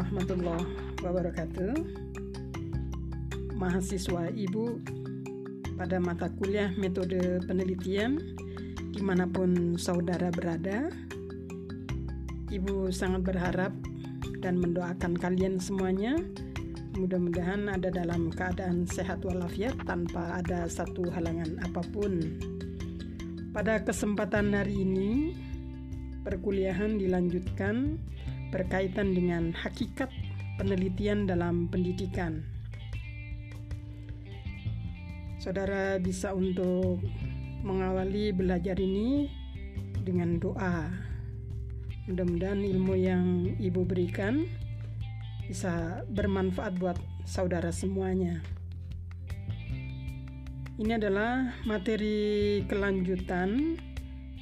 warahmatullahi wabarakatuh. Mahasiswa Ibu pada mata kuliah metode penelitian di mana pun saudara berada Ibu sangat berharap dan mendoakan kalian semuanya. Mudah-mudahan ada dalam keadaan sehat walafiat tanpa ada satu halangan apa pun. Pada kesempatan hari ini perkuliahan dilanjutkan berkaitan dengan hakikat penelitian dalam pendidikan. Saudara bisa untuk mengawali belajar ini dengan doa. Mudah-mudahan ilmu yang Ibu berikan bisa bermanfaat buat saudara semuanya. Ini adalah materi kelanjutan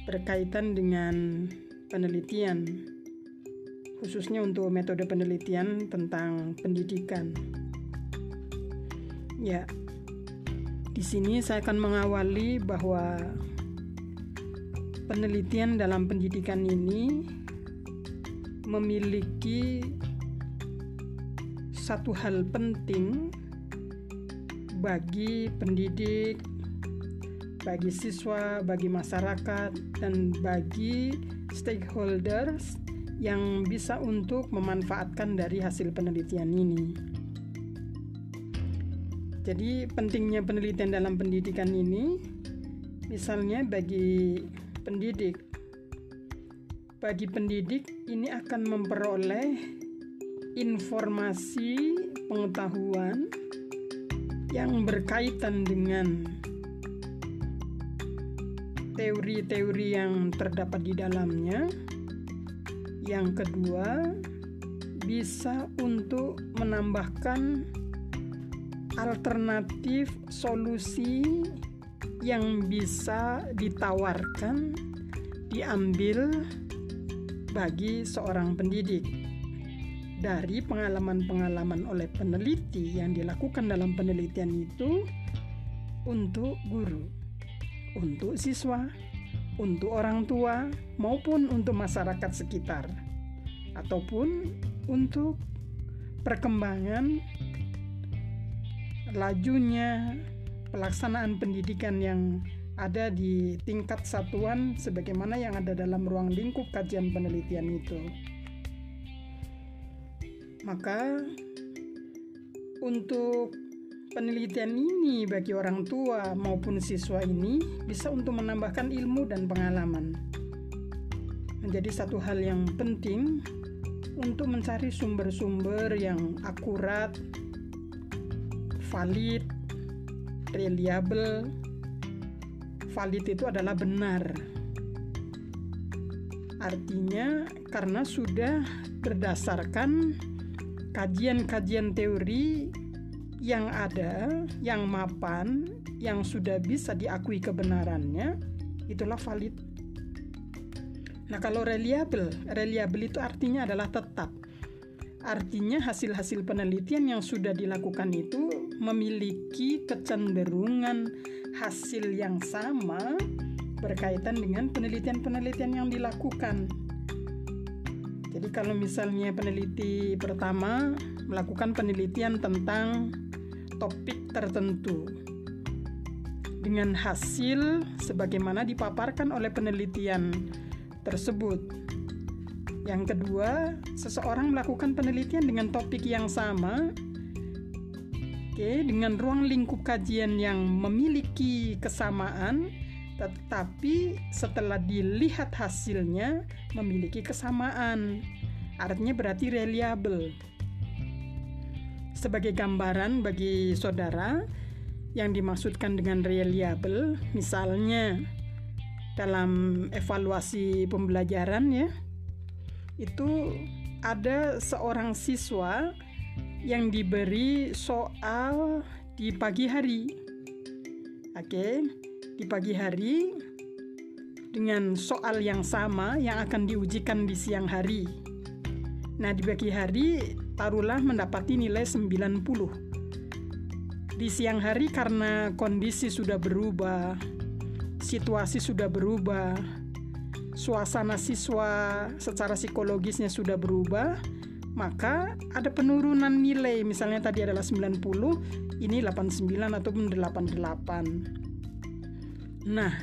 berkaitan dengan penelitian khususnya untuk metode penelitian tentang pendidikan. Ya, di sini saya akan mengawali bahwa penelitian dalam pendidikan ini memiliki satu hal penting bagi pendidik, bagi siswa, bagi masyarakat, dan bagi stakeholders yang bisa untuk memanfaatkan dari hasil penelitian ini. Jadi, pentingnya penelitian dalam pendidikan ini, misalnya bagi pendidik, bagi pendidik ini akan memperoleh informasi pengetahuan yang berkaitan dengan teori-teori yang terdapat di dalamnya yang kedua, bisa untuk menambahkan alternatif solusi yang bisa ditawarkan, diambil bagi seorang pendidik. Dari pengalaman-pengalaman oleh peneliti yang dilakukan dalam penelitian itu untuk guru, untuk siswa, untuk orang tua maupun untuk masyarakat sekitar ataupun untuk perkembangan lajunya pelaksanaan pendidikan yang ada di tingkat satuan sebagaimana yang ada dalam ruang lingkup kajian penelitian itu. Maka untuk Penelitian ini bagi orang tua maupun siswa ini bisa untuk menambahkan ilmu dan pengalaman. Menjadi satu hal yang penting untuk mencari sumber-sumber yang akurat, valid, reliable. Valid itu adalah benar. Artinya karena sudah berdasarkan kajian-kajian teori yang ada, yang mapan, yang sudah bisa diakui kebenarannya, itulah valid. Nah, kalau reliable, reliable itu artinya adalah tetap. Artinya hasil-hasil penelitian yang sudah dilakukan itu memiliki kecenderungan hasil yang sama berkaitan dengan penelitian-penelitian yang dilakukan. Jadi kalau misalnya peneliti pertama melakukan penelitian tentang topik tertentu dengan hasil sebagaimana dipaparkan oleh penelitian tersebut. Yang kedua, seseorang melakukan penelitian dengan topik yang sama, oke, dengan ruang lingkup kajian yang memiliki kesamaan, tetapi setelah dilihat hasilnya memiliki kesamaan. Artinya berarti reliable sebagai gambaran bagi saudara yang dimaksudkan dengan reliable misalnya dalam evaluasi pembelajaran ya itu ada seorang siswa yang diberi soal di pagi hari. Oke di pagi hari dengan soal yang sama yang akan diujikan di siang hari. Nah di pagi hari taruhlah mendapati nilai 90. Di siang hari karena kondisi sudah berubah, situasi sudah berubah, suasana siswa secara psikologisnya sudah berubah, maka ada penurunan nilai misalnya tadi adalah 90 ini 89 ataupun 88 nah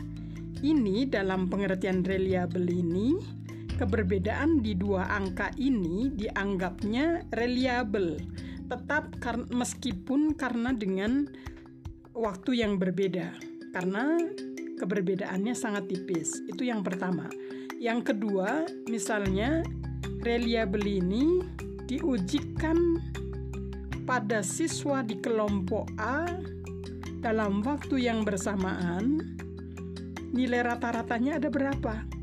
ini dalam pengertian reliable ini keberbedaan di dua angka ini dianggapnya reliable tetap kar meskipun karena dengan waktu yang berbeda karena keberbedaannya sangat tipis itu yang pertama yang kedua misalnya reliable ini diujikan pada siswa di kelompok A dalam waktu yang bersamaan, nilai rata-ratanya ada berapa?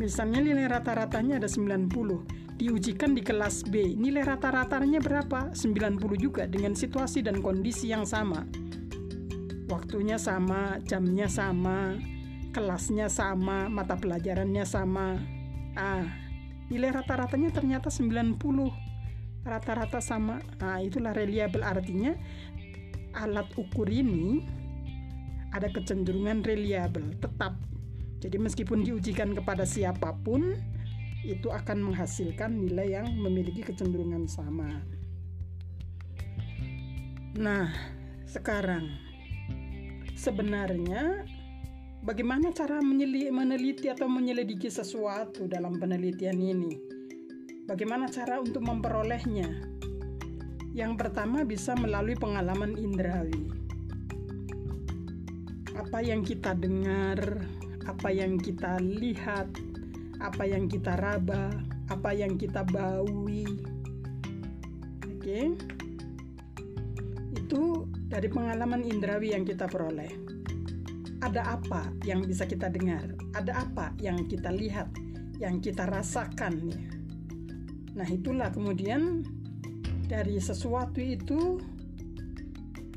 Misalnya nilai rata-ratanya ada 90, diujikan di kelas B, nilai rata-ratanya berapa? 90 juga dengan situasi dan kondisi yang sama. Waktunya sama, jamnya sama, kelasnya sama, mata pelajarannya sama. Ah, nilai rata-ratanya ternyata 90 rata-rata sama nah itulah reliable artinya alat ukur ini ada kecenderungan reliable tetap jadi meskipun diujikan kepada siapa pun itu akan menghasilkan nilai yang memiliki kecenderungan sama nah sekarang sebenarnya Bagaimana cara meneliti atau menyelidiki sesuatu dalam penelitian ini? Bagaimana cara untuk memperolehnya? Yang pertama bisa melalui pengalaman indrawi. Apa yang kita dengar, apa yang kita lihat, apa yang kita raba, apa yang kita baui. Oke. Itu dari pengalaman indrawi yang kita peroleh ada apa yang bisa kita dengar, ada apa yang kita lihat, yang kita rasakan. Ya. Nah, itulah kemudian dari sesuatu itu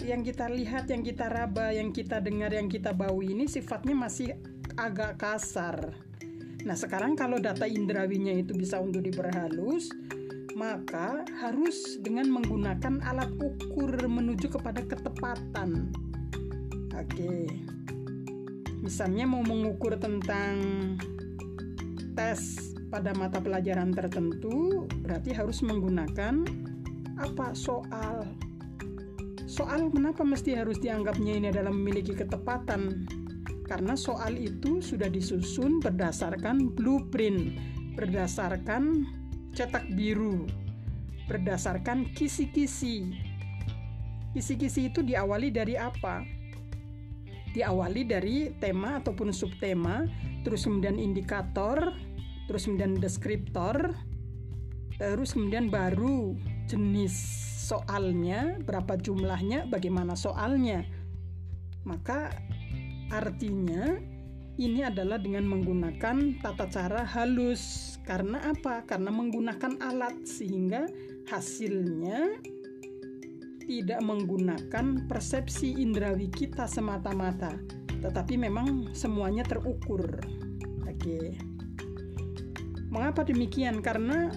yang kita lihat, yang kita raba, yang kita dengar, yang kita bau ini sifatnya masih agak kasar. Nah, sekarang kalau data indrawinya itu bisa untuk diperhalus, maka harus dengan menggunakan alat ukur menuju kepada ketepatan. Oke. Misalnya mau mengukur tentang tes pada mata pelajaran tertentu berarti harus menggunakan apa soal soal kenapa mesti harus dianggapnya ini adalah memiliki ketepatan karena soal itu sudah disusun berdasarkan blueprint berdasarkan cetak biru berdasarkan kisi-kisi kisi-kisi itu diawali dari apa diawali dari tema ataupun subtema, terus kemudian indikator, terus kemudian deskriptor, terus kemudian baru jenis soalnya, berapa jumlahnya, bagaimana soalnya. Maka artinya ini adalah dengan menggunakan tata cara halus. Karena apa? Karena menggunakan alat sehingga hasilnya tidak menggunakan persepsi indrawi kita semata-mata, tetapi memang semuanya terukur. Oke. Mengapa demikian? Karena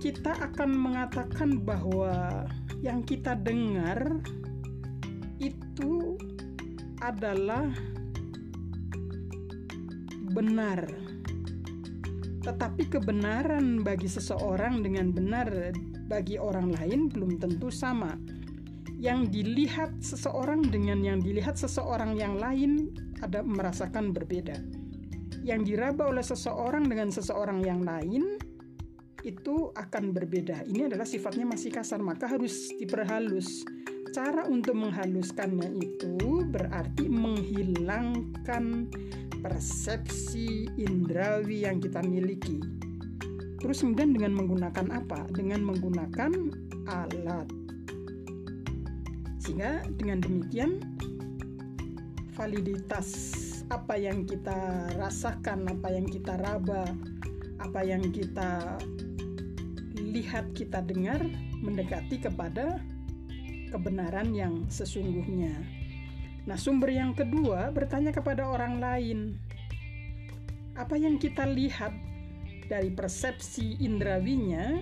kita akan mengatakan bahwa yang kita dengar itu adalah benar. Tetapi kebenaran bagi seseorang dengan benar bagi orang lain belum tentu sama. Yang dilihat seseorang dengan yang dilihat seseorang yang lain ada merasakan berbeda. Yang diraba oleh seseorang dengan seseorang yang lain itu akan berbeda. Ini adalah sifatnya masih kasar, maka harus diperhalus. Cara untuk menghaluskannya itu berarti menghilangkan persepsi indrawi yang kita miliki Terus kemudian dengan menggunakan apa? Dengan menggunakan alat. Sehingga dengan demikian validitas apa yang kita rasakan, apa yang kita raba, apa yang kita lihat, kita dengar mendekati kepada kebenaran yang sesungguhnya. Nah, sumber yang kedua bertanya kepada orang lain. Apa yang kita lihat dari persepsi indrawinya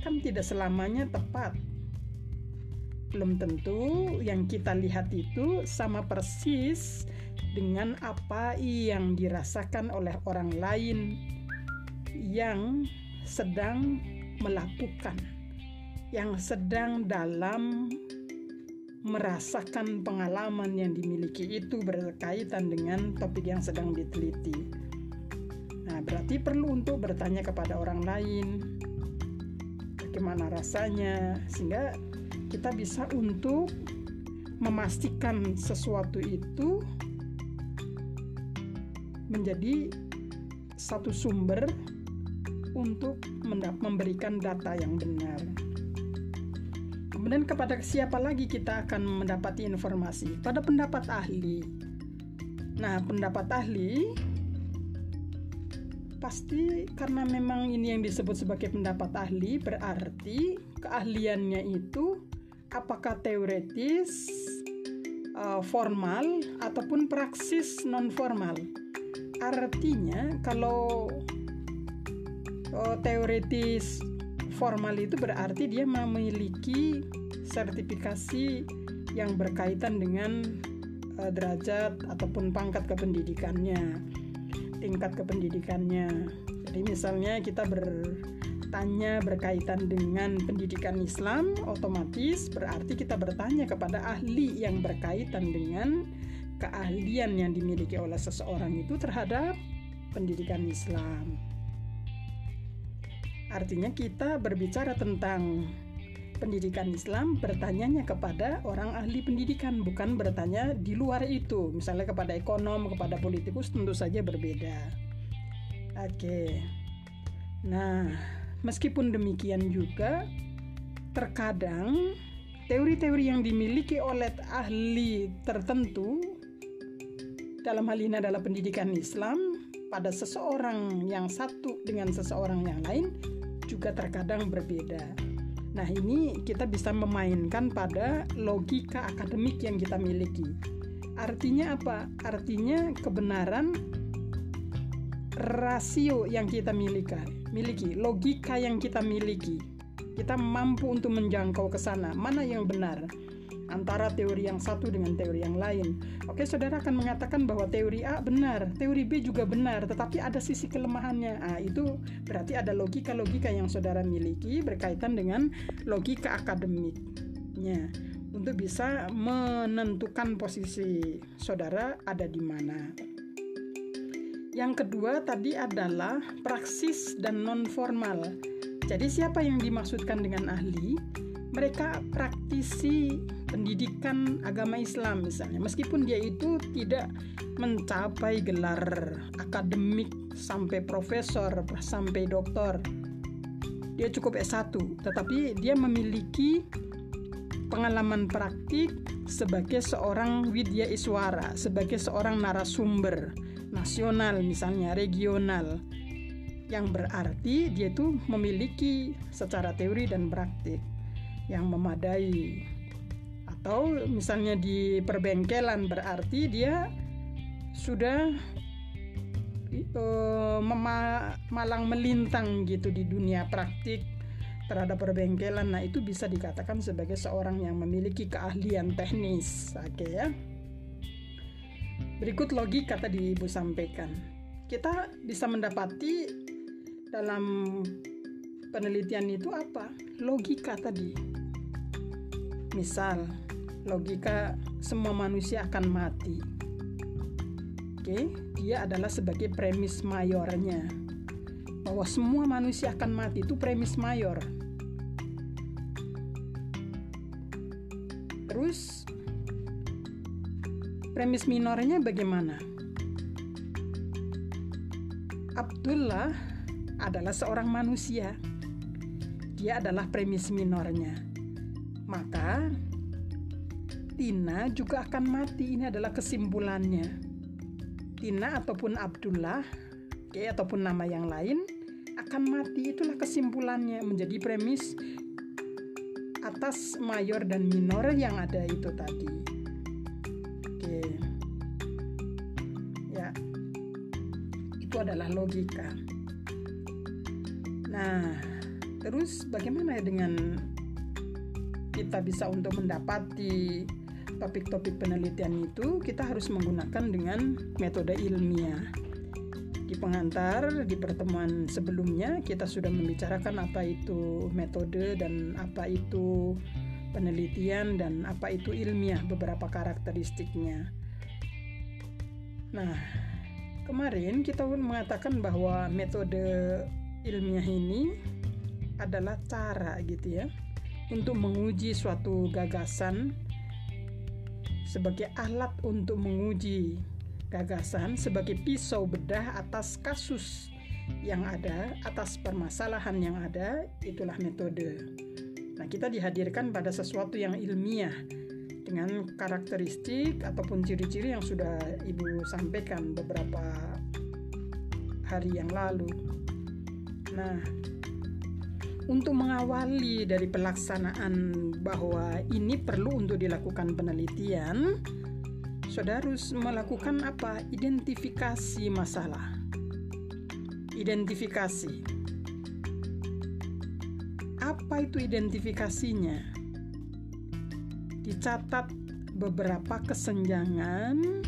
kan tidak selamanya tepat. Belum tentu yang kita lihat itu sama persis dengan apa yang dirasakan oleh orang lain yang sedang melakukan, yang sedang dalam merasakan pengalaman yang dimiliki itu berkaitan dengan topik yang sedang diteliti. Nah, berarti perlu untuk bertanya kepada orang lain bagaimana rasanya sehingga kita bisa untuk memastikan sesuatu itu menjadi satu sumber untuk memberikan data yang benar. Kemudian kepada siapa lagi kita akan mendapati informasi? Pada pendapat ahli. Nah, pendapat ahli pasti karena memang ini yang disebut sebagai pendapat ahli berarti keahliannya itu apakah teoretis, uh, formal ataupun praksis non formal. Artinya kalau uh, teoretis formal itu berarti dia memiliki sertifikasi yang berkaitan dengan uh, derajat ataupun pangkat kependidikannya, tingkat kependidikannya. Jadi misalnya kita bertanya berkaitan dengan pendidikan Islam, otomatis berarti kita bertanya kepada ahli yang berkaitan dengan keahlian yang dimiliki oleh seseorang itu terhadap pendidikan Islam. Artinya kita berbicara tentang pendidikan Islam bertanyanya kepada orang ahli pendidikan bukan bertanya di luar itu. Misalnya kepada ekonom kepada politikus tentu saja berbeda. Oke. Nah meskipun demikian juga terkadang teori-teori yang dimiliki oleh ahli tertentu dalam hal ini adalah pendidikan Islam pada seseorang yang satu dengan seseorang yang lain juga terkadang berbeda. Nah, ini kita bisa memainkan pada logika akademik yang kita miliki. Artinya apa? Artinya kebenaran rasio yang kita miliki, miliki, logika yang kita miliki. Kita mampu untuk menjangkau ke sana. Mana yang benar? Antara teori yang satu dengan teori yang lain. Oke, saudara akan mengatakan bahwa teori A benar, teori B juga benar, tetapi ada sisi kelemahannya. Ah, itu berarti ada logika-logika yang saudara miliki berkaitan dengan logika akademiknya untuk bisa menentukan posisi saudara ada di mana. Yang kedua tadi adalah praksis dan non formal. Jadi siapa yang dimaksudkan dengan ahli? Mereka praktisi pendidikan agama Islam misalnya. Meskipun dia itu tidak mencapai gelar akademik sampai profesor sampai doktor. Dia cukup S1 tetapi dia memiliki pengalaman praktik sebagai seorang widya iswara sebagai seorang narasumber nasional misalnya regional. Yang berarti dia itu memiliki secara teori dan praktik yang memadai atau misalnya di perbengkelan berarti dia sudah uh, malang melintang gitu di dunia praktik terhadap perbengkelan. Nah, itu bisa dikatakan sebagai seorang yang memiliki keahlian teknis. Oke ya. Berikut logika tadi Ibu sampaikan. Kita bisa mendapati dalam penelitian itu apa? Logika tadi. Misal, logika semua manusia akan mati. Oke, dia adalah sebagai premis mayornya. Bahwa semua manusia akan mati itu premis mayor. Terus premis minornya bagaimana? Abdullah adalah seorang manusia. Dia adalah premis minornya. Maka Tina juga akan mati. Ini adalah kesimpulannya. Tina ataupun Abdullah, oke, okay, ataupun nama yang lain akan mati. Itulah kesimpulannya menjadi premis atas mayor dan minor yang ada itu tadi. Oke. Ya. Itu adalah logika. Nah, terus bagaimana dengan kita bisa untuk mendapati topik-topik penelitian itu kita harus menggunakan dengan metode ilmiah. Di pengantar di pertemuan sebelumnya kita sudah membicarakan apa itu metode dan apa itu penelitian dan apa itu ilmiah beberapa karakteristiknya. Nah, kemarin kita mengatakan bahwa metode ilmiah ini adalah cara gitu ya untuk menguji suatu gagasan sebagai alat untuk menguji gagasan sebagai pisau bedah atas kasus yang ada, atas permasalahan yang ada, itulah metode. Nah, kita dihadirkan pada sesuatu yang ilmiah dengan karakteristik ataupun ciri-ciri yang sudah Ibu sampaikan beberapa hari yang lalu. Nah, untuk mengawali dari pelaksanaan bahwa ini perlu untuk dilakukan penelitian, saudara harus melakukan apa? Identifikasi masalah. Identifikasi. Apa itu identifikasinya? Dicatat beberapa kesenjangan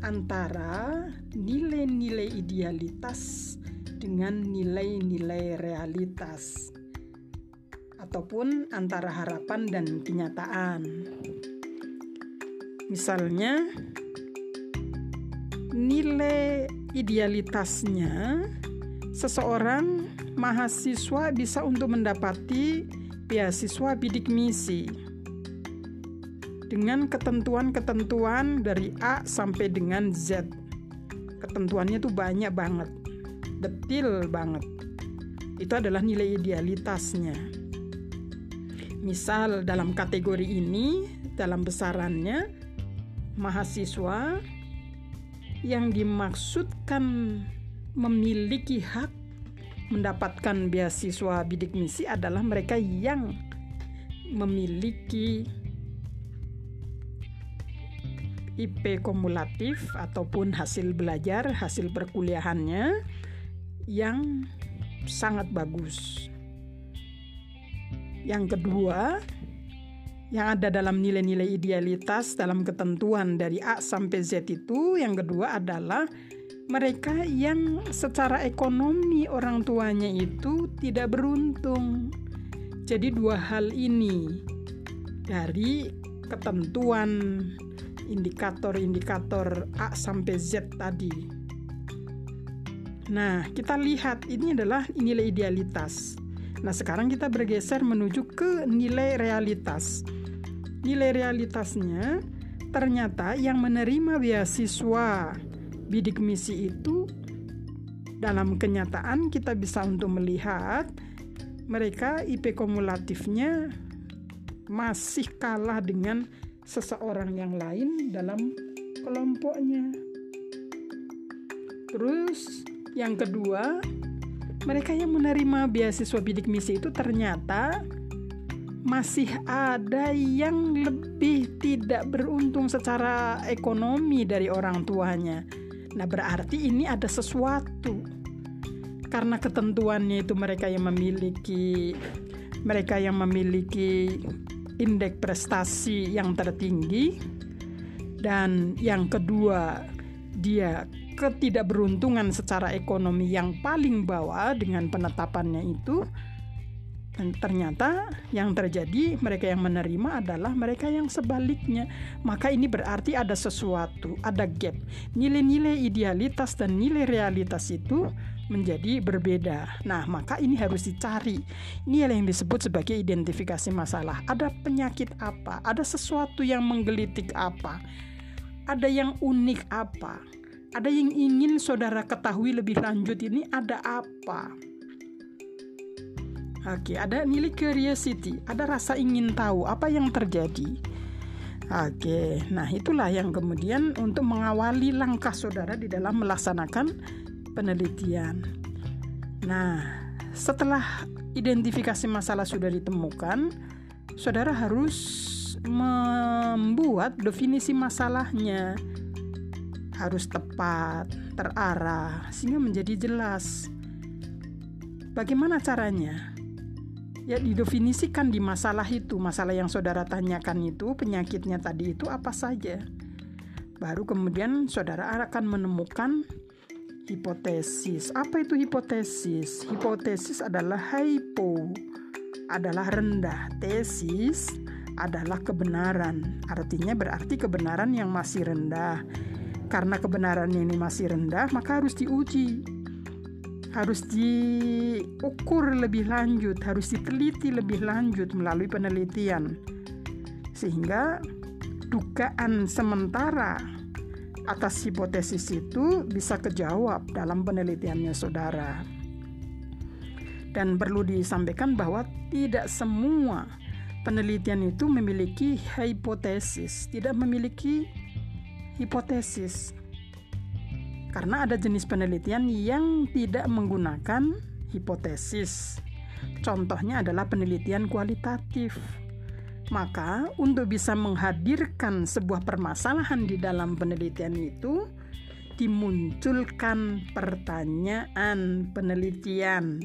antara nilai-nilai idealitas dengan nilai-nilai realitas ataupun antara harapan dan kenyataan. Misalnya, nilai idealitasnya seseorang mahasiswa bisa untuk mendapati beasiswa bidik misi dengan ketentuan-ketentuan dari A sampai dengan Z. Ketentuannya tuh banyak banget, detil banget. Itu adalah nilai idealitasnya. Misal dalam kategori ini, dalam besarannya mahasiswa yang dimaksudkan memiliki hak mendapatkan beasiswa bidik misi adalah mereka yang memiliki IP kumulatif ataupun hasil belajar, hasil perkuliahannya yang sangat bagus. Yang kedua, yang ada dalam nilai-nilai idealitas dalam ketentuan dari A sampai Z itu yang kedua adalah mereka yang secara ekonomi orang tuanya itu tidak beruntung. Jadi dua hal ini dari ketentuan indikator-indikator A sampai Z tadi. Nah, kita lihat ini adalah nilai idealitas. Nah, sekarang kita bergeser menuju ke nilai realitas nilai realitasnya ternyata yang menerima beasiswa bidik misi itu dalam kenyataan kita bisa untuk melihat mereka IP kumulatifnya masih kalah dengan seseorang yang lain dalam kelompoknya. Terus yang kedua, mereka yang menerima beasiswa bidik misi itu ternyata masih ada yang lebih tidak beruntung secara ekonomi dari orang tuanya. Nah, berarti ini ada sesuatu. Karena ketentuannya itu mereka yang memiliki mereka yang memiliki indeks prestasi yang tertinggi dan yang kedua dia ketidakberuntungan secara ekonomi yang paling bawah dengan penetapannya itu dan ternyata yang terjadi mereka yang menerima adalah mereka yang sebaliknya. Maka ini berarti ada sesuatu, ada gap. Nilai-nilai idealitas dan nilai realitas itu menjadi berbeda. Nah, maka ini harus dicari. Ini yang disebut sebagai identifikasi masalah. Ada penyakit apa? Ada sesuatu yang menggelitik apa? Ada yang unik apa? Ada yang ingin saudara ketahui lebih lanjut ini ada apa? Oke, ada nilai curiosity, ada rasa ingin tahu apa yang terjadi. Oke, nah itulah yang kemudian untuk mengawali langkah saudara di dalam melaksanakan penelitian. Nah, setelah identifikasi masalah sudah ditemukan, saudara harus membuat definisi masalahnya harus tepat, terarah, sehingga menjadi jelas. Bagaimana caranya? ya didefinisikan di masalah itu masalah yang saudara tanyakan itu penyakitnya tadi itu apa saja baru kemudian saudara akan menemukan hipotesis. Apa itu hipotesis? Hipotesis adalah hypo, adalah rendah. Tesis adalah kebenaran. Artinya berarti kebenaran yang masih rendah. Karena kebenaran ini masih rendah, maka harus diuji. Harus diukur lebih lanjut, harus diteliti lebih lanjut melalui penelitian. Sehingga dugaan sementara atas hipotesis itu bisa kejawab dalam penelitiannya saudara. Dan perlu disampaikan bahwa tidak semua penelitian itu memiliki hipotesis, tidak memiliki hipotesis. Karena ada jenis penelitian yang tidak menggunakan hipotesis. Contohnya adalah penelitian kualitatif maka, untuk bisa menghadirkan sebuah permasalahan di dalam penelitian itu, dimunculkan pertanyaan penelitian.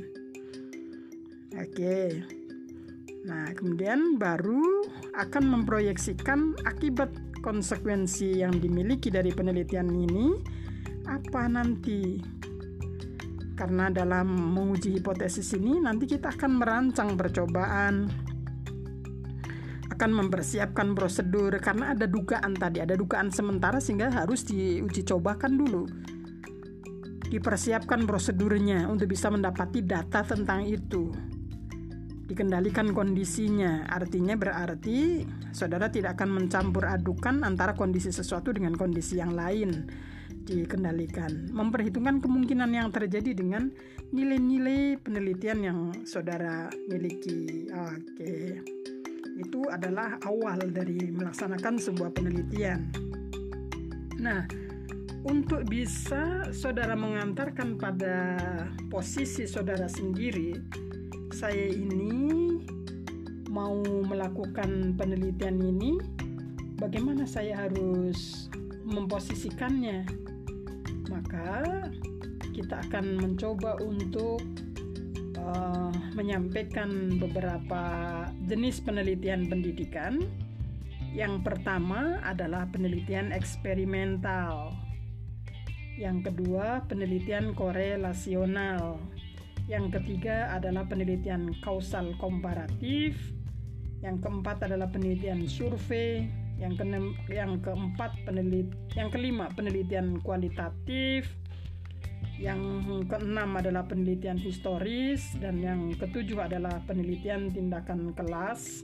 Oke, nah kemudian baru akan memproyeksikan akibat konsekuensi yang dimiliki dari penelitian ini apa nanti karena dalam menguji hipotesis ini nanti kita akan merancang percobaan akan mempersiapkan prosedur karena ada dugaan tadi, ada dugaan sementara sehingga harus diuji cobakan dulu. Dipersiapkan prosedurnya untuk bisa mendapati data tentang itu. Dikendalikan kondisinya, artinya berarti saudara tidak akan mencampur adukan antara kondisi sesuatu dengan kondisi yang lain dikendalikan. Memperhitungkan kemungkinan yang terjadi dengan nilai-nilai penelitian yang saudara miliki. Oke. Itu adalah awal dari melaksanakan sebuah penelitian. Nah, untuk bisa saudara mengantarkan pada posisi saudara sendiri, saya ini mau melakukan penelitian ini, bagaimana saya harus memposisikannya? Maka kita akan mencoba untuk uh, menyampaikan beberapa jenis penelitian pendidikan. Yang pertama adalah penelitian eksperimental. Yang kedua, penelitian korelasional. Yang ketiga adalah penelitian kausal komparatif. Yang keempat adalah penelitian survei. Yang keenam, yang keempat penelit, yang kelima penelitian kualitatif yang keenam adalah penelitian historis dan yang ketujuh adalah penelitian tindakan kelas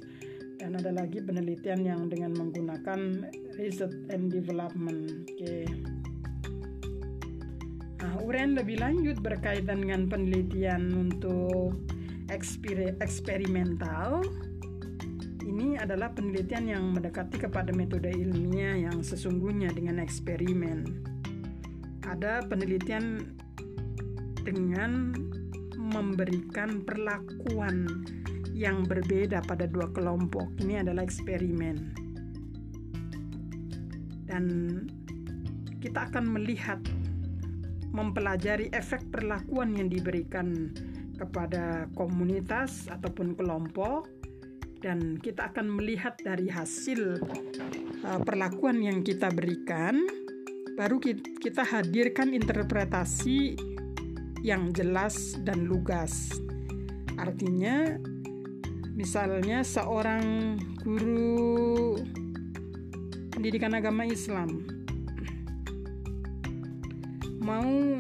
dan ada lagi penelitian yang dengan menggunakan research and development. Oke. Okay. Nah, uraian lebih lanjut berkaitan dengan penelitian untuk eksper eksperimental. Ini adalah penelitian yang mendekati kepada metode ilmiah yang sesungguhnya dengan eksperimen ada penelitian dengan memberikan perlakuan yang berbeda pada dua kelompok. Ini adalah eksperimen. Dan kita akan melihat mempelajari efek perlakuan yang diberikan kepada komunitas ataupun kelompok dan kita akan melihat dari hasil uh, perlakuan yang kita berikan baru kita hadirkan interpretasi yang jelas dan lugas. Artinya, misalnya seorang guru pendidikan agama Islam mau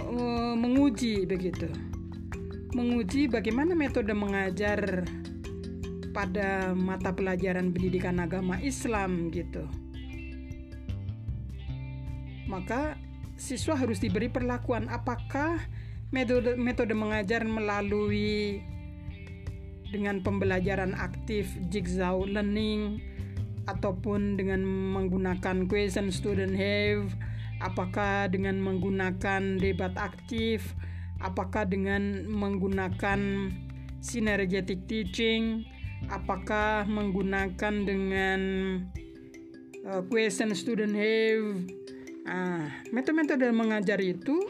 uh, menguji begitu, menguji bagaimana metode mengajar pada mata pelajaran pendidikan agama Islam gitu. Maka siswa harus diberi perlakuan apakah metode metode mengajar melalui dengan pembelajaran aktif jigsaw learning ataupun dengan menggunakan question student have apakah dengan menggunakan debat aktif apakah dengan menggunakan synergetic teaching apakah menggunakan dengan uh, question student have Nah, metode-metode mengajar itu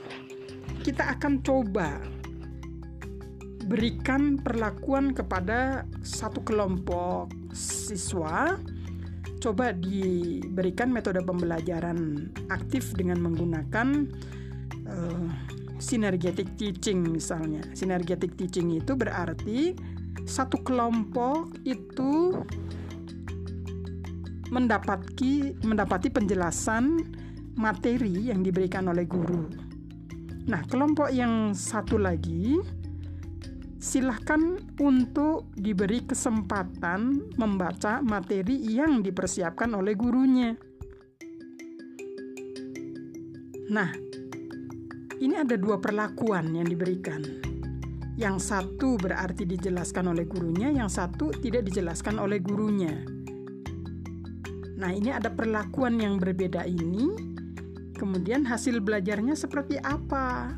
kita akan coba berikan perlakuan kepada satu kelompok siswa. Coba diberikan metode pembelajaran aktif dengan menggunakan uh, synergetic teaching misalnya. Synergetic teaching itu berarti satu kelompok itu mendapati mendapati penjelasan materi yang diberikan oleh guru. Nah, kelompok yang satu lagi silahkan untuk diberi kesempatan membaca materi yang dipersiapkan oleh gurunya. Nah, ini ada dua perlakuan yang diberikan. Yang satu berarti dijelaskan oleh gurunya, yang satu tidak dijelaskan oleh gurunya. Nah, ini ada perlakuan yang berbeda ini. Kemudian hasil belajarnya seperti apa?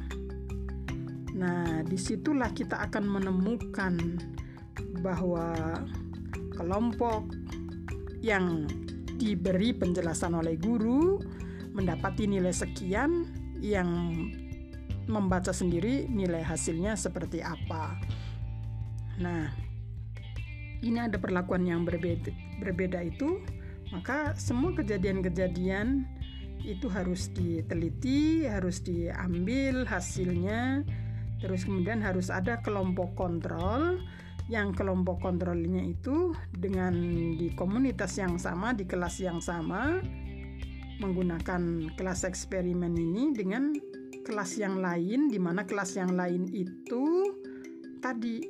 Nah, di situlah kita akan menemukan bahwa kelompok yang diberi penjelasan oleh guru mendapati nilai sekian yang membaca sendiri nilai hasilnya seperti apa. Nah, ini ada perlakuan yang berbeda, berbeda itu, maka semua kejadian-kejadian itu harus diteliti, harus diambil hasilnya Terus kemudian harus ada kelompok kontrol yang kelompok kontrolnya itu dengan di komunitas yang sama, di kelas yang sama menggunakan kelas eksperimen ini dengan kelas yang lain di mana kelas yang lain itu tadi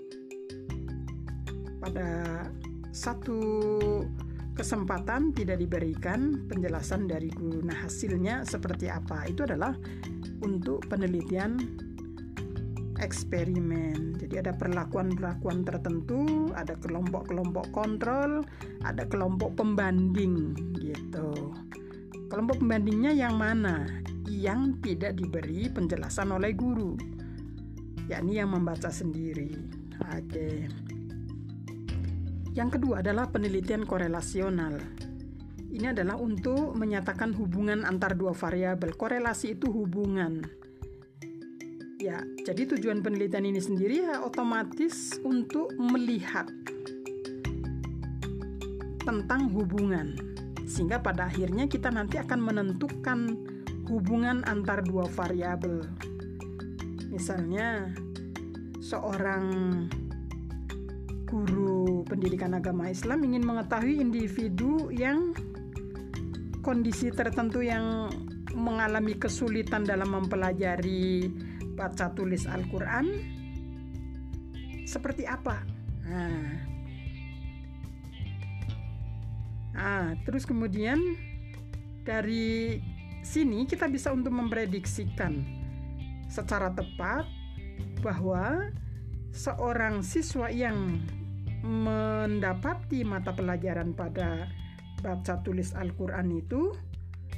pada satu kesempatan tidak diberikan penjelasan dari guru. Nah, hasilnya seperti apa? Itu adalah untuk penelitian eksperimen. Jadi ada perlakuan-perlakuan tertentu, ada kelompok-kelompok kontrol, ada kelompok pembanding gitu. Kelompok pembandingnya yang mana? Yang tidak diberi penjelasan oleh guru. yakni yang membaca sendiri. Oke. Yang kedua adalah penelitian korelasional. Ini adalah untuk menyatakan hubungan antar dua variabel. Korelasi itu hubungan Ya, jadi tujuan penelitian ini sendiri ya otomatis untuk melihat tentang hubungan. Sehingga pada akhirnya kita nanti akan menentukan hubungan antar dua variabel. Misalnya seorang guru pendidikan agama Islam ingin mengetahui individu yang kondisi tertentu yang mengalami kesulitan dalam mempelajari baca tulis Al-Quran seperti apa? Nah. nah, terus kemudian dari sini kita bisa untuk memprediksikan secara tepat bahwa seorang siswa yang mendapati mata pelajaran pada baca tulis Al-Quran itu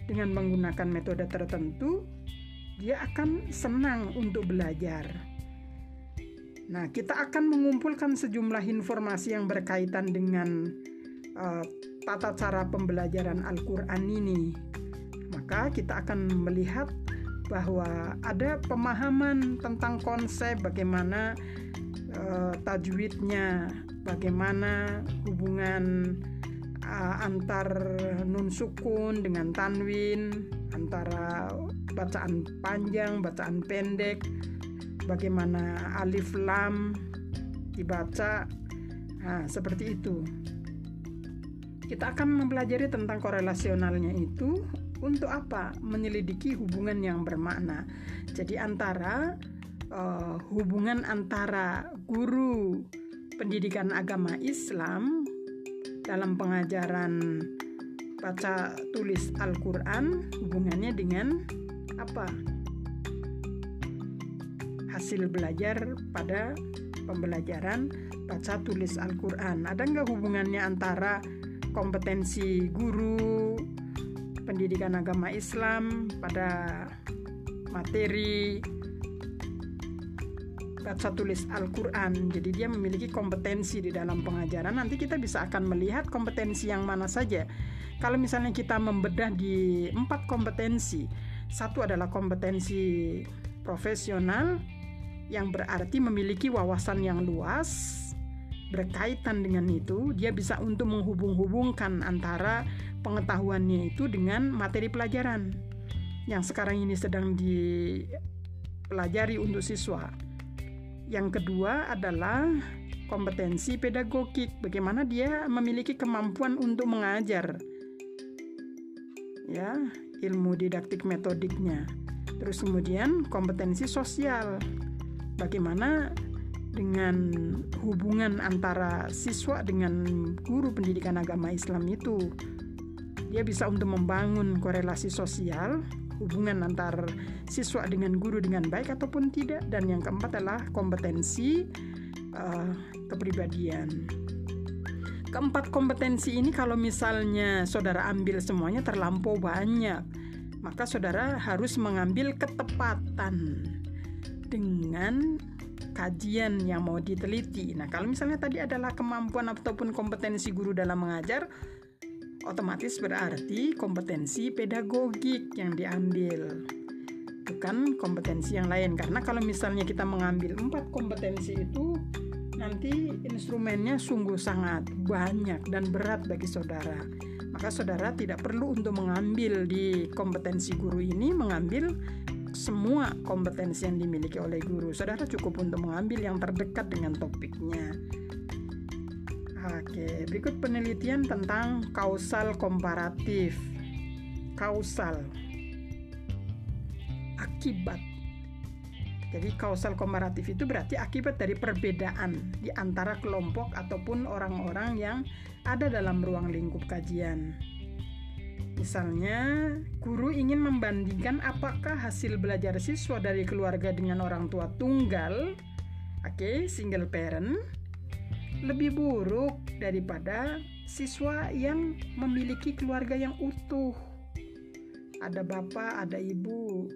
dengan menggunakan metode tertentu dia akan senang untuk belajar. Nah, kita akan mengumpulkan sejumlah informasi yang berkaitan dengan uh, tata cara pembelajaran Al-Quran ini. Maka kita akan melihat bahwa ada pemahaman tentang konsep bagaimana uh, tajwidnya, bagaimana hubungan uh, antar nun sukun dengan tanwin, antara bacaan panjang, bacaan pendek, bagaimana alif lam dibaca, nah, seperti itu. Kita akan mempelajari tentang korelasionalnya itu untuk apa? Menyelidiki hubungan yang bermakna. Jadi antara uh, hubungan antara guru pendidikan agama Islam dalam pengajaran baca tulis Al-Quran hubungannya dengan apa? Hasil belajar pada pembelajaran baca tulis Al-Quran. Ada nggak hubungannya antara kompetensi guru pendidikan agama Islam pada materi baca tulis Al-Quran. Jadi dia memiliki kompetensi di dalam pengajaran. Nanti kita bisa akan melihat kompetensi yang mana saja. Kalau misalnya kita membedah di empat kompetensi, satu adalah kompetensi profesional yang berarti memiliki wawasan yang luas berkaitan dengan itu dia bisa untuk menghubung-hubungkan antara pengetahuannya itu dengan materi pelajaran yang sekarang ini sedang dipelajari untuk siswa. Yang kedua adalah kompetensi pedagogik, bagaimana dia memiliki kemampuan untuk mengajar. Ya, ilmu didaktik metodiknya. Terus kemudian kompetensi sosial. Bagaimana dengan hubungan antara siswa dengan guru pendidikan agama Islam itu dia bisa untuk membangun korelasi sosial hubungan antar siswa dengan guru dengan baik ataupun tidak dan yang keempat adalah kompetensi uh, kepribadian keempat kompetensi ini kalau misalnya saudara ambil semuanya terlampau banyak maka saudara harus mengambil ketepatan dengan kajian yang mau diteliti. Nah, kalau misalnya tadi adalah kemampuan ataupun kompetensi guru dalam mengajar, otomatis berarti kompetensi pedagogik yang diambil bukan kompetensi yang lain karena kalau misalnya kita mengambil empat kompetensi itu nanti instrumennya sungguh sangat banyak dan berat bagi saudara maka saudara tidak perlu untuk mengambil di kompetensi guru ini mengambil semua kompetensi yang dimiliki oleh guru saudara cukup untuk mengambil yang terdekat dengan topiknya Oke, berikut penelitian tentang kausal komparatif. Kausal akibat. Jadi kausal komparatif itu berarti akibat dari perbedaan di antara kelompok ataupun orang-orang yang ada dalam ruang lingkup kajian. Misalnya, guru ingin membandingkan apakah hasil belajar siswa dari keluarga dengan orang tua tunggal, oke, okay, single parent, lebih buruk daripada siswa yang memiliki keluarga yang utuh. Ada bapak, ada ibu,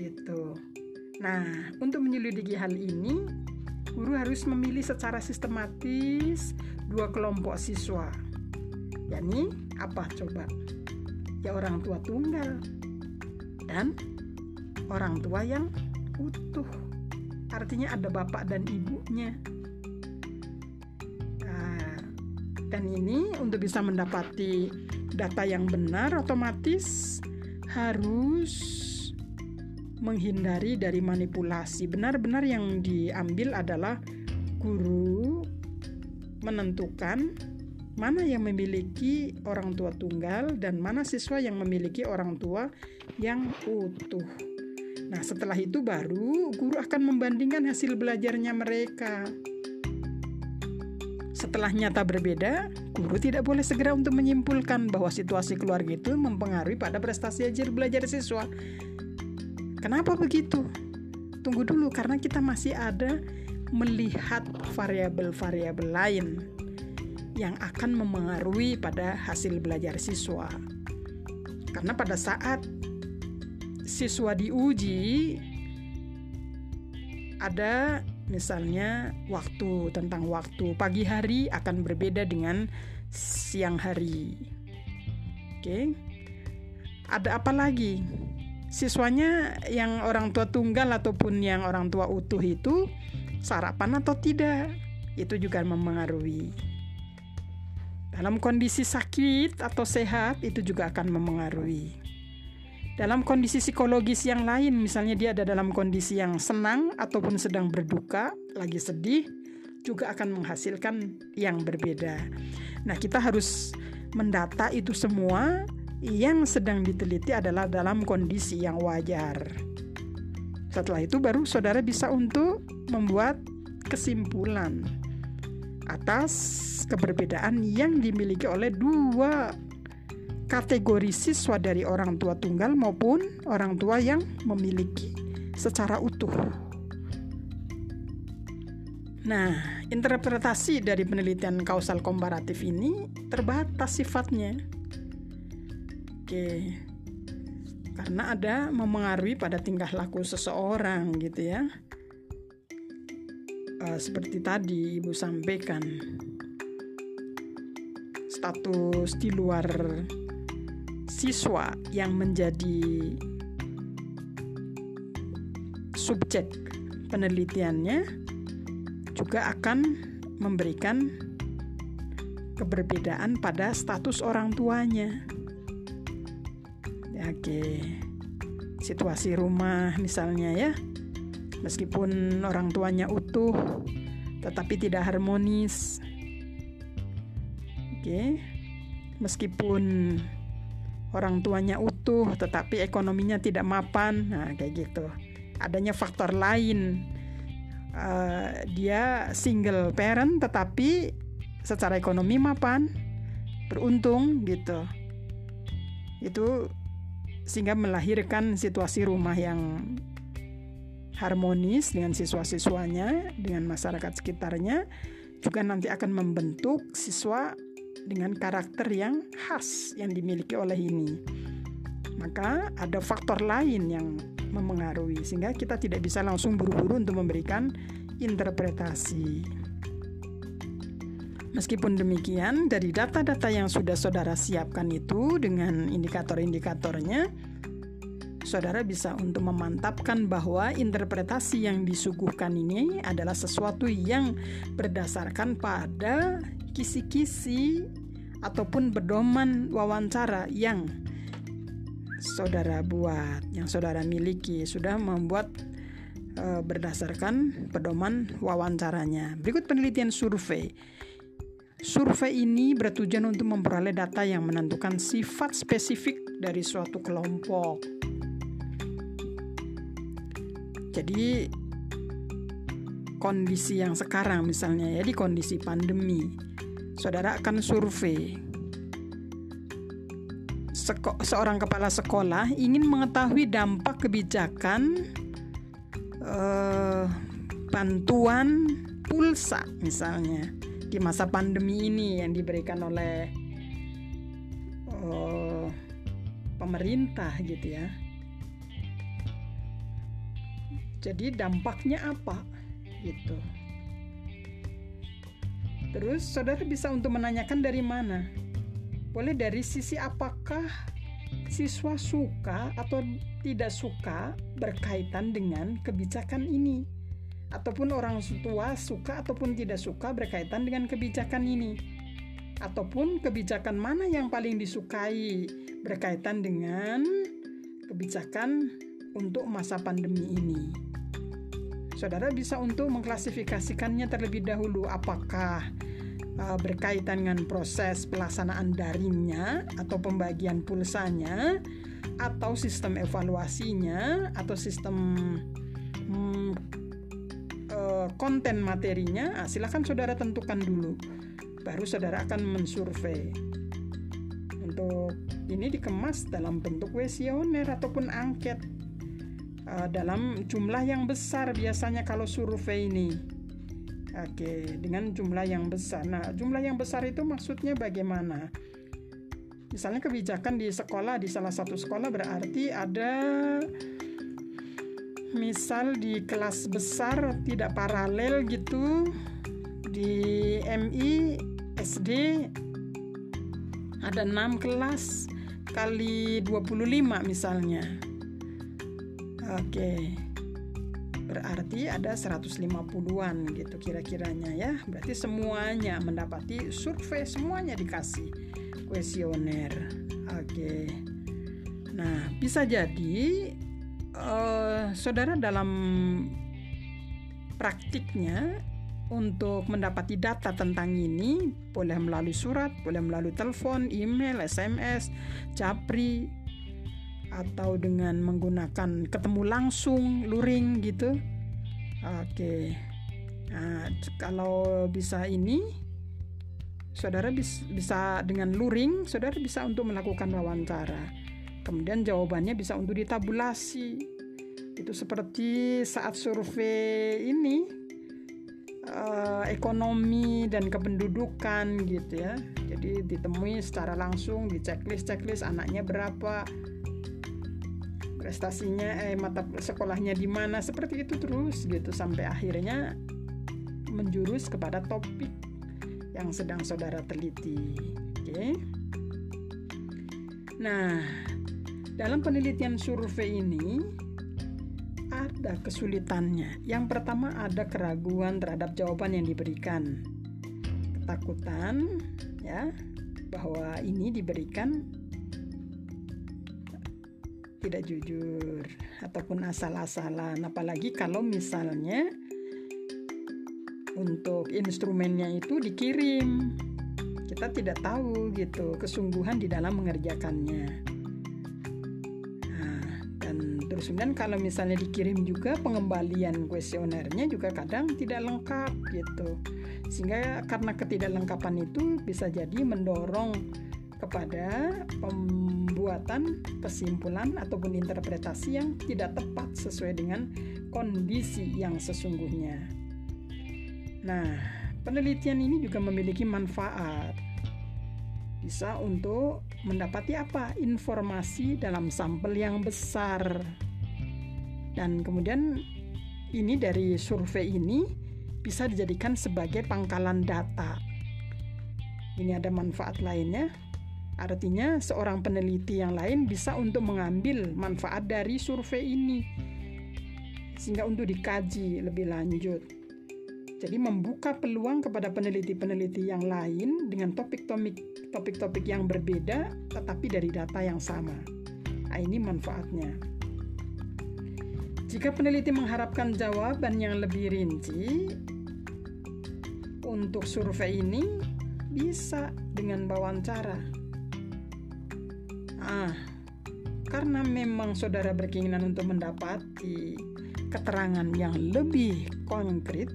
gitu. Nah, untuk menyelidiki hal ini, guru harus memilih secara sistematis dua kelompok siswa. yakni apa coba? Ya orang tua tunggal dan orang tua yang utuh. Artinya ada bapak dan ibunya. Dan ini untuk bisa mendapati data yang benar otomatis harus menghindari dari manipulasi. Benar-benar yang diambil adalah guru menentukan mana yang memiliki orang tua tunggal dan mana siswa yang memiliki orang tua yang utuh. Nah, setelah itu baru guru akan membandingkan hasil belajarnya mereka. Setelah nyata berbeda, guru tidak boleh segera untuk menyimpulkan bahwa situasi keluarga itu mempengaruhi pada prestasi ajar belajar siswa. Kenapa begitu? Tunggu dulu karena kita masih ada melihat variabel-variabel lain yang akan memengaruhi pada hasil belajar siswa. Karena pada saat siswa diuji ada Misalnya waktu tentang waktu pagi hari akan berbeda dengan siang hari. Oke. Ada apa lagi? Siswanya yang orang tua tunggal ataupun yang orang tua utuh itu sarapan atau tidak? Itu juga mempengaruhi. Dalam kondisi sakit atau sehat itu juga akan mempengaruhi dalam kondisi psikologis yang lain, misalnya dia ada dalam kondisi yang senang ataupun sedang berduka, lagi sedih, juga akan menghasilkan yang berbeda. Nah, kita harus mendata itu semua yang sedang diteliti adalah dalam kondisi yang wajar. Setelah itu baru saudara bisa untuk membuat kesimpulan atas keberbedaan yang dimiliki oleh dua kategori siswa dari orang tua tunggal maupun orang tua yang memiliki secara utuh. Nah, interpretasi dari penelitian kausal komparatif ini terbatas sifatnya. Oke. Karena ada memengaruhi pada tingkah laku seseorang gitu ya. Uh, seperti tadi Ibu sampaikan status di luar siswa yang menjadi subjek penelitiannya juga akan memberikan keberbedaan pada status orang tuanya. Oke. Situasi rumah misalnya ya. Meskipun orang tuanya utuh tetapi tidak harmonis. Oke. Meskipun orang tuanya utuh tetapi ekonominya tidak mapan. Nah kayak gitu. Adanya faktor lain. Uh, dia single parent tetapi secara ekonomi mapan beruntung gitu. Itu sehingga melahirkan situasi rumah yang harmonis dengan siswa-siswanya, dengan masyarakat sekitarnya, juga nanti akan membentuk siswa dengan karakter yang khas yang dimiliki oleh ini. Maka ada faktor lain yang memengaruhi sehingga kita tidak bisa langsung buru-buru untuk memberikan interpretasi. Meskipun demikian, dari data-data yang sudah saudara siapkan itu dengan indikator-indikatornya, saudara bisa untuk memantapkan bahwa interpretasi yang disuguhkan ini adalah sesuatu yang berdasarkan pada kisi-kisi ataupun pedoman wawancara yang saudara buat, yang saudara miliki, sudah membuat e, berdasarkan pedoman wawancaranya. Berikut penelitian survei. Survei ini bertujuan untuk memperoleh data yang menentukan sifat spesifik dari suatu kelompok. Jadi kondisi yang sekarang misalnya ya di kondisi pandemi, saudara akan survei Seko seorang kepala sekolah ingin mengetahui dampak kebijakan uh, bantuan pulsa misalnya di masa pandemi ini yang diberikan oleh uh, pemerintah gitu ya jadi dampaknya apa? Gitu. Terus saudara bisa untuk menanyakan dari mana? Boleh dari sisi apakah siswa suka atau tidak suka berkaitan dengan kebijakan ini ataupun orang tua suka ataupun tidak suka berkaitan dengan kebijakan ini. Ataupun kebijakan mana yang paling disukai berkaitan dengan kebijakan untuk masa pandemi ini? Saudara bisa untuk mengklasifikasikannya terlebih dahulu. Apakah uh, berkaitan dengan proses pelaksanaan daringnya atau pembagian pulsanya atau sistem evaluasinya atau sistem konten materinya nah, silahkan saudara tentukan dulu baru saudara akan mensurvei untuk ini dikemas dalam bentuk kuesioner ataupun angket uh, dalam jumlah yang besar biasanya kalau survei ini. Oke, dengan jumlah yang besar. Nah, jumlah yang besar itu maksudnya bagaimana? Misalnya kebijakan di sekolah, di salah satu sekolah berarti ada misal di kelas besar tidak paralel gitu di MI SD ada 6 kelas kali 25 misalnya Oke. Berarti ada 150-an gitu kira-kiranya ya. Berarti semuanya mendapati survei semuanya dikasih kuesioner. Oke. Nah, bisa jadi uh, saudara dalam praktiknya untuk mendapati data tentang ini boleh melalui surat, boleh melalui telepon, email, SMS, japri, atau dengan menggunakan ketemu langsung luring gitu. Oke. Nah, kalau bisa ini saudara bis, bisa dengan luring saudara bisa untuk melakukan wawancara kemudian jawabannya bisa untuk ditabulasi itu seperti saat survei ini uh, ekonomi dan kependudukan gitu ya jadi ditemui secara langsung di checklist checklist anaknya berapa prestasinya eh mata sekolahnya di mana seperti itu terus gitu sampai akhirnya menjurus kepada topik yang sedang saudara teliti. Oke. Okay? Nah, dalam penelitian survei ini ada kesulitannya. Yang pertama ada keraguan terhadap jawaban yang diberikan. Ketakutan ya bahwa ini diberikan tidak jujur ataupun asal-asalan apalagi kalau misalnya untuk instrumennya itu dikirim kita tidak tahu gitu kesungguhan di dalam mengerjakannya kemudian kalau misalnya dikirim juga pengembalian kuesionernya juga kadang tidak lengkap gitu. Sehingga karena ketidaklengkapan itu bisa jadi mendorong kepada pembuatan kesimpulan ataupun interpretasi yang tidak tepat sesuai dengan kondisi yang sesungguhnya. Nah, penelitian ini juga memiliki manfaat. Bisa untuk mendapati apa? Informasi dalam sampel yang besar dan kemudian ini dari survei ini bisa dijadikan sebagai pangkalan data ini ada manfaat lainnya artinya seorang peneliti yang lain bisa untuk mengambil manfaat dari survei ini sehingga untuk dikaji lebih lanjut jadi membuka peluang kepada peneliti-peneliti yang lain dengan topik-topik topik-topik yang berbeda tetapi dari data yang sama. Nah, ini manfaatnya. Jika peneliti mengharapkan jawaban yang lebih rinci untuk survei ini bisa dengan wawancara. Ah, karena memang saudara berkeinginan untuk mendapati keterangan yang lebih konkret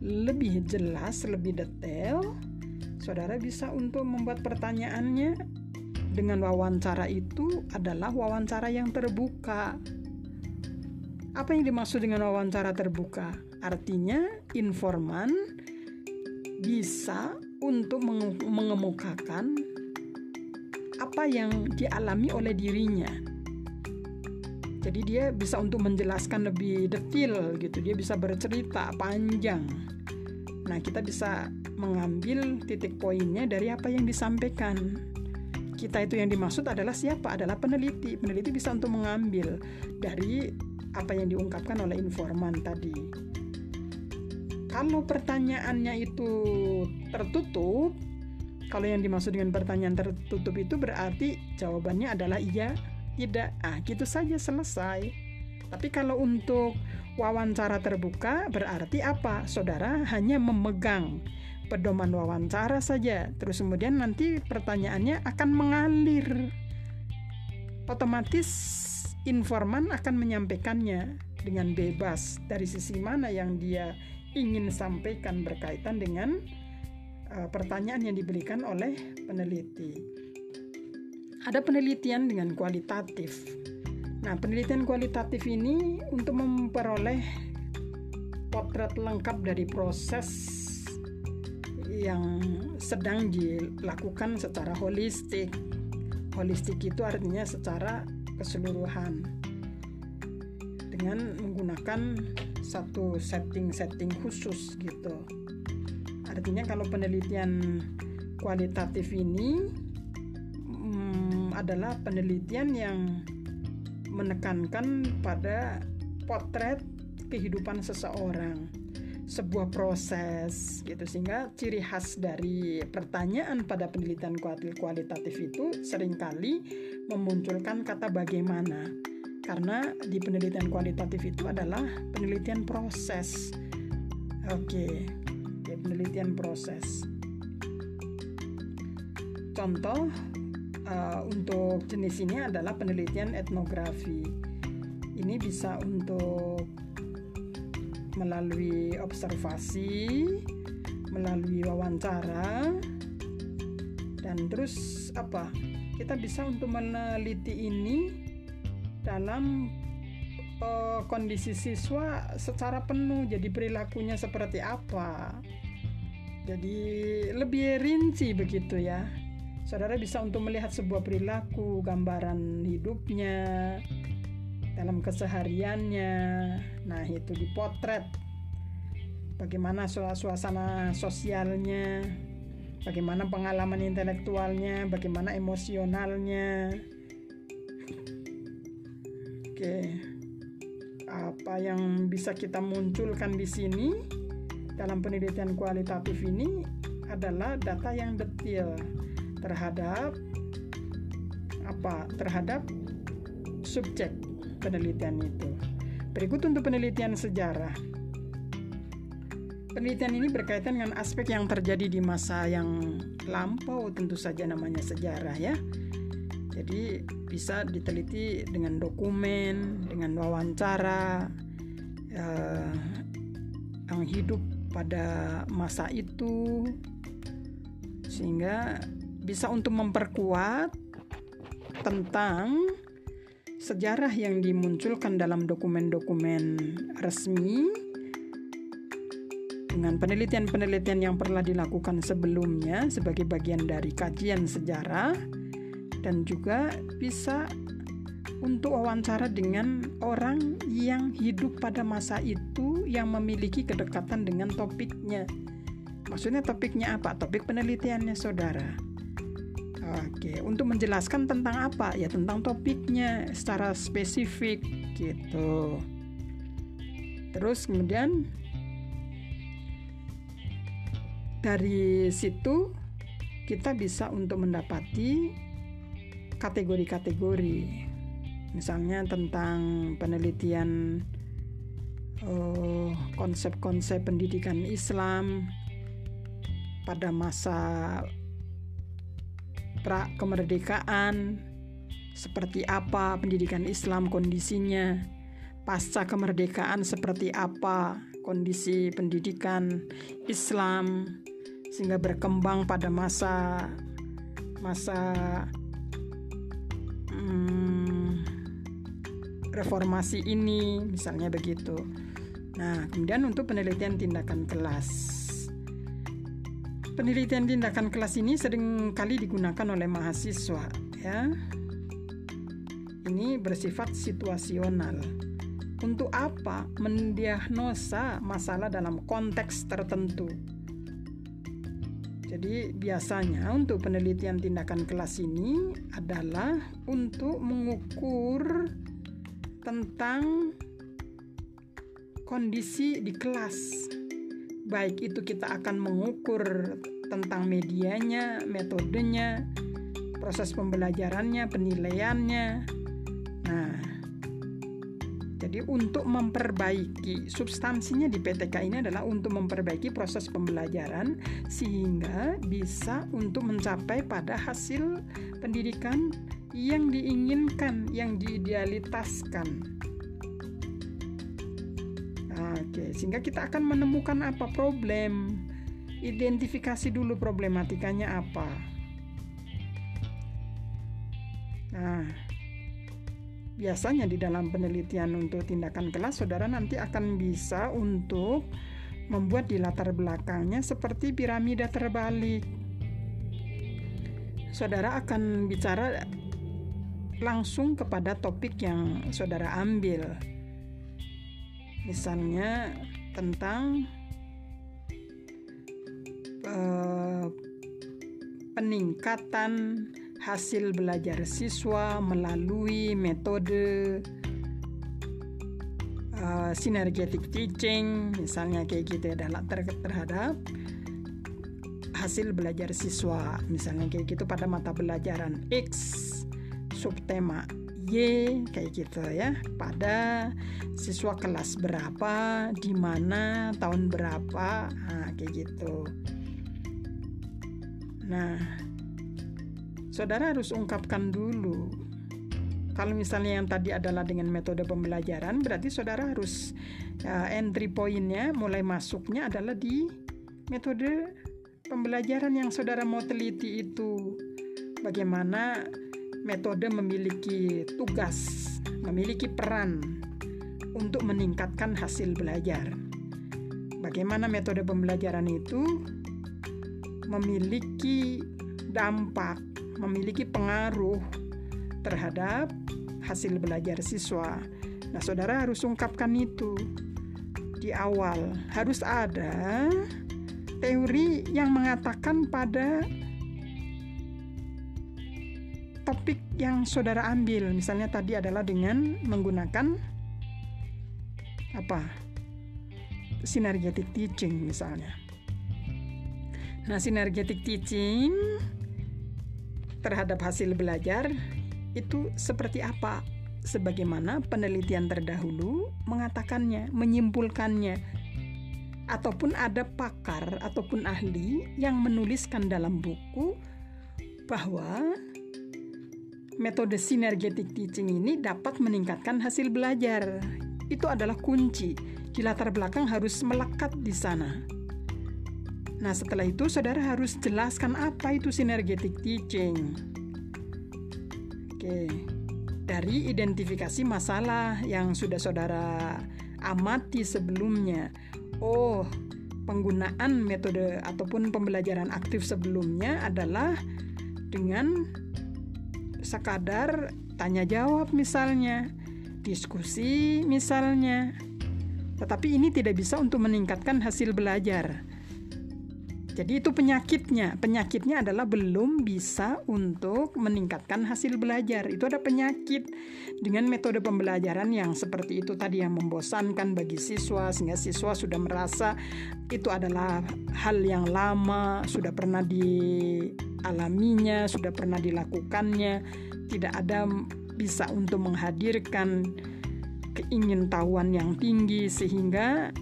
lebih jelas, lebih detail, saudara bisa untuk membuat pertanyaannya dengan wawancara itu adalah wawancara yang terbuka. Apa yang dimaksud dengan wawancara terbuka? Artinya informan bisa untuk mengemukakan apa yang dialami oleh dirinya. Jadi dia bisa untuk menjelaskan lebih detail gitu. Dia bisa bercerita panjang. Nah kita bisa mengambil titik poinnya dari apa yang disampaikan. Kita itu yang dimaksud adalah siapa? Adalah peneliti. Peneliti bisa untuk mengambil dari apa yang diungkapkan oleh informan tadi. Kalau pertanyaannya itu tertutup kalau yang dimaksud dengan pertanyaan tertutup itu berarti jawabannya adalah iya tidak. Ah gitu saja selesai. Tapi kalau untuk wawancara terbuka berarti apa? Saudara hanya memegang pedoman wawancara saja. Terus kemudian nanti pertanyaannya akan mengalir. Otomatis informan akan menyampaikannya dengan bebas dari sisi mana yang dia ingin sampaikan berkaitan dengan uh, pertanyaan yang diberikan oleh peneliti ada penelitian dengan kualitatif. Nah, penelitian kualitatif ini untuk memperoleh potret lengkap dari proses yang sedang dilakukan secara holistik. Holistik itu artinya secara keseluruhan dengan menggunakan satu setting-setting khusus gitu. Artinya kalau penelitian kualitatif ini adalah penelitian yang menekankan pada potret kehidupan seseorang sebuah proses gitu sehingga ciri khas dari pertanyaan pada penelitian kualitatif itu sering kali memunculkan kata bagaimana karena di penelitian kualitatif itu adalah penelitian proses oke okay. okay, penelitian proses contoh uh, untuk jenis ini adalah penelitian etnografi. Ini bisa untuk melalui observasi, melalui wawancara, dan terus apa? Kita bisa untuk meneliti ini dalam uh, kondisi siswa secara penuh. Jadi perilakunya seperti apa? Jadi lebih rinci begitu ya saudara bisa untuk melihat sebuah perilaku, gambaran hidupnya, dalam kesehariannya. Nah, itu dipotret. Bagaimana suasana sosialnya, bagaimana pengalaman intelektualnya, bagaimana emosionalnya. Oke. Apa yang bisa kita munculkan di sini dalam penelitian kualitatif ini adalah data yang detail terhadap apa terhadap subjek penelitian itu. Berikut untuk penelitian sejarah. Penelitian ini berkaitan dengan aspek yang terjadi di masa yang lampau, tentu saja namanya sejarah ya. Jadi bisa diteliti dengan dokumen, dengan wawancara eh, yang hidup pada masa itu, sehingga bisa untuk memperkuat tentang sejarah yang dimunculkan dalam dokumen-dokumen resmi dengan penelitian-penelitian yang pernah dilakukan sebelumnya sebagai bagian dari kajian sejarah dan juga bisa untuk wawancara dengan orang yang hidup pada masa itu yang memiliki kedekatan dengan topiknya. Maksudnya topiknya apa? Topik penelitiannya saudara. Oke, untuk menjelaskan tentang apa? Ya tentang topiknya secara spesifik gitu. Terus kemudian dari situ kita bisa untuk mendapati kategori-kategori. Misalnya tentang penelitian eh, konsep-konsep pendidikan Islam pada masa pra kemerdekaan seperti apa pendidikan Islam kondisinya pasca kemerdekaan seperti apa kondisi pendidikan Islam sehingga berkembang pada masa masa hmm, reformasi ini misalnya begitu. Nah, kemudian untuk penelitian tindakan kelas. Penelitian tindakan kelas ini sering kali digunakan oleh mahasiswa ya. Ini bersifat situasional. Untuk apa? Mendiagnosa masalah dalam konteks tertentu. Jadi biasanya untuk penelitian tindakan kelas ini adalah untuk mengukur tentang kondisi di kelas. Baik itu kita akan mengukur tentang medianya, metodenya, proses pembelajarannya, penilaiannya. Nah, jadi untuk memperbaiki substansinya di PTK ini adalah untuk memperbaiki proses pembelajaran sehingga bisa untuk mencapai pada hasil pendidikan yang diinginkan, yang diidealitaskan. Oke, sehingga kita akan menemukan apa problem, identifikasi dulu problematikanya apa. Nah, biasanya di dalam penelitian untuk tindakan kelas saudara nanti akan bisa untuk membuat di latar belakangnya seperti piramida terbalik. Saudara akan bicara langsung kepada topik yang saudara ambil. Misalnya tentang uh, peningkatan hasil belajar siswa melalui metode uh, synergetic teaching misalnya kayak gitu ya dalam ter terhadap hasil belajar siswa. Misalnya kayak gitu pada mata pelajaran X subtema Y kayak gitu ya pada siswa kelas berapa di mana tahun berapa nah, kayak gitu nah saudara harus ungkapkan dulu. Kalau misalnya yang tadi adalah dengan metode pembelajaran, berarti saudara harus uh, entry pointnya mulai masuknya adalah di metode pembelajaran yang saudara mau teliti itu. Bagaimana metode memiliki tugas, memiliki peran untuk meningkatkan hasil belajar. Bagaimana metode pembelajaran itu memiliki dampak memiliki pengaruh terhadap hasil belajar siswa. Nah, saudara harus ungkapkan itu di awal. Harus ada teori yang mengatakan pada topik yang saudara ambil. Misalnya tadi adalah dengan menggunakan apa? Synergetic teaching misalnya. Nah, synergetic teaching terhadap hasil belajar itu seperti apa sebagaimana penelitian terdahulu mengatakannya, menyimpulkannya, ataupun ada pakar ataupun ahli yang menuliskan dalam buku bahwa metode sinergetic teaching ini dapat meningkatkan hasil belajar. Itu adalah kunci. Di latar belakang harus melekat di sana. Nah, setelah itu saudara harus jelaskan apa itu sinergetic teaching. Oke. Dari identifikasi masalah yang sudah saudara amati sebelumnya. Oh, penggunaan metode ataupun pembelajaran aktif sebelumnya adalah dengan sekadar tanya jawab misalnya, diskusi misalnya. Tetapi ini tidak bisa untuk meningkatkan hasil belajar. Jadi itu penyakitnya. Penyakitnya adalah belum bisa untuk meningkatkan hasil belajar. Itu ada penyakit dengan metode pembelajaran yang seperti itu tadi yang membosankan bagi siswa sehingga siswa sudah merasa itu adalah hal yang lama, sudah pernah dialaminya, sudah pernah dilakukannya, tidak ada bisa untuk menghadirkan keingintahuan yang tinggi sehingga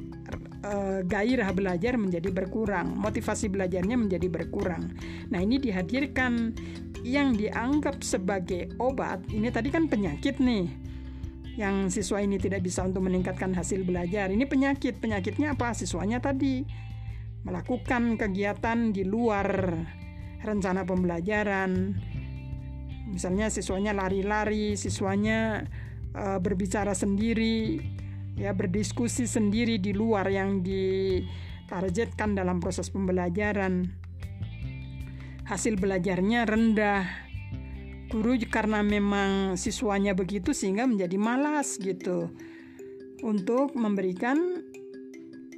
uh, gairah belajar menjadi berkurang, motivasi belajarnya menjadi berkurang. Nah, ini dihadirkan yang dianggap sebagai obat. Ini tadi kan penyakit nih. Yang siswa ini tidak bisa untuk meningkatkan hasil belajar. Ini penyakit. Penyakitnya apa? Siswanya tadi melakukan kegiatan di luar rencana pembelajaran. Misalnya siswanya lari-lari, siswanya uh, berbicara sendiri, ya berdiskusi sendiri di luar yang ditargetkan dalam proses pembelajaran. Hasil belajarnya rendah. Guru karena memang siswanya begitu sehingga menjadi malas gitu untuk memberikan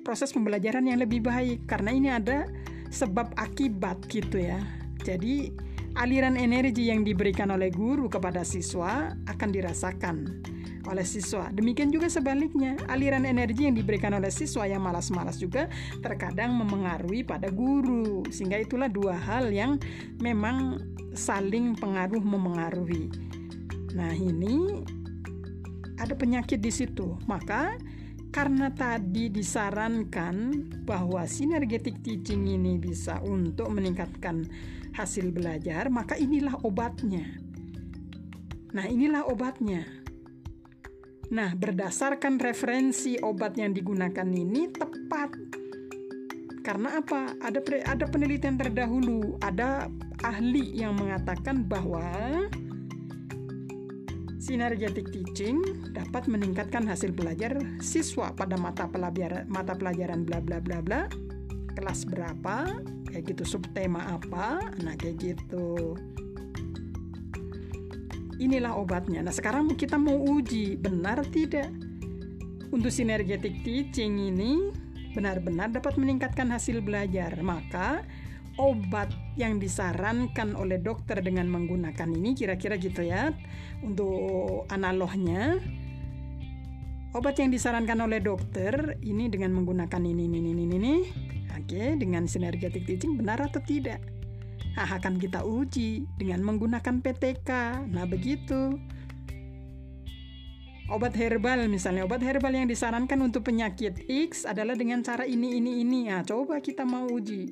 proses pembelajaran yang lebih baik karena ini ada sebab akibat gitu ya. Jadi aliran energi yang diberikan oleh guru kepada siswa akan dirasakan oleh siswa. Demikian juga sebaliknya, aliran energi yang diberikan oleh siswa yang malas-malas juga terkadang memengaruhi pada guru. Sehingga itulah dua hal yang memang saling pengaruh memengaruhi. Nah, ini ada penyakit di situ. Maka karena tadi disarankan bahwa sinergetic teaching ini bisa untuk meningkatkan hasil belajar, maka inilah obatnya. Nah, inilah obatnya. Nah, berdasarkan referensi obat yang digunakan ini tepat. Karena apa? Ada ada penelitian terdahulu, ada ahli yang mengatakan bahwa sinergetic teaching dapat meningkatkan hasil belajar siswa pada mata pelajaran mata pelajaran bla bla bla bla. Kelas berapa? Kayak gitu subtema apa? Nah kayak gitu inilah obatnya. Nah, sekarang kita mau uji benar tidak untuk sinergetic teaching ini benar-benar dapat meningkatkan hasil belajar. Maka obat yang disarankan oleh dokter dengan menggunakan ini kira-kira gitu ya untuk analognya obat yang disarankan oleh dokter ini dengan menggunakan ini ini ini ini oke dengan sinergetic teaching benar atau tidak akan kita uji dengan menggunakan PTK. Nah, begitu. Obat herbal misalnya, obat herbal yang disarankan untuk penyakit X adalah dengan cara ini, ini, ini. Nah, coba kita mau uji.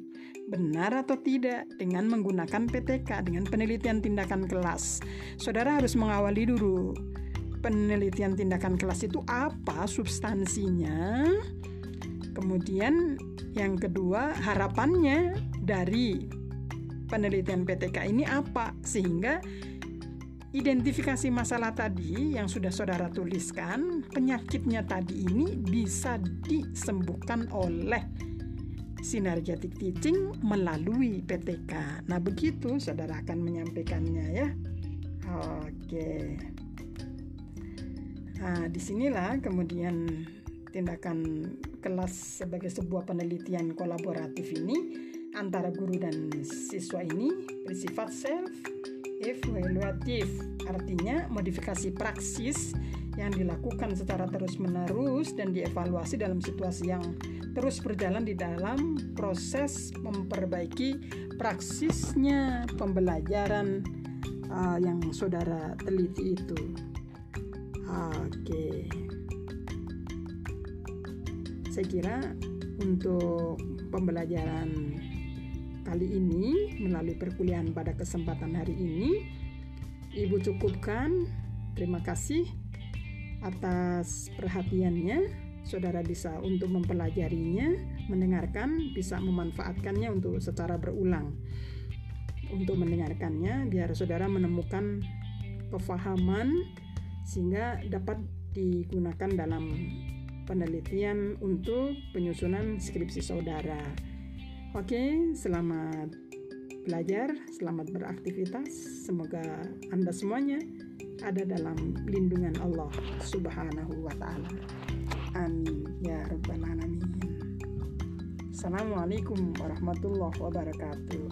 Benar atau tidak dengan menggunakan PTK, dengan penelitian tindakan kelas. Saudara harus mengawali dulu. Penelitian tindakan kelas itu apa substansinya? Kemudian yang kedua, harapannya dari penelitian PTK ini apa sehingga identifikasi masalah tadi yang sudah saudara tuliskan penyakitnya tadi ini bisa disembuhkan oleh sinergetic teaching melalui PTK. Nah begitu saudara akan menyampaikannya ya. Oke. Nah di sinilah kemudian tindakan kelas sebagai sebuah penelitian kolaboratif ini antara guru dan siswa ini bersifat self evaluatif artinya modifikasi praksis yang dilakukan secara terus-menerus dan dievaluasi dalam situasi yang terus berjalan di dalam proses memperbaiki praksisnya pembelajaran uh, yang saudara teliti itu. Oke. Saya kira untuk pembelajaran kali ini melalui perkuliahan pada kesempatan hari ini Ibu cukupkan. Terima kasih atas perhatiannya. Saudara bisa untuk mempelajarinya, mendengarkan, bisa memanfaatkannya untuk secara berulang. Untuk mendengarkannya, biar saudara menemukan kefahaman sehingga dapat digunakan dalam penelitian untuk penyusunan skripsi saudara. Oke, selamat belajar, selamat beraktivitas. Semoga Anda semuanya ada dalam lindungan Allah Subhanahu wa taala. Amin ya rabbal alamin. Assalamualaikum warahmatullahi wabarakatuh.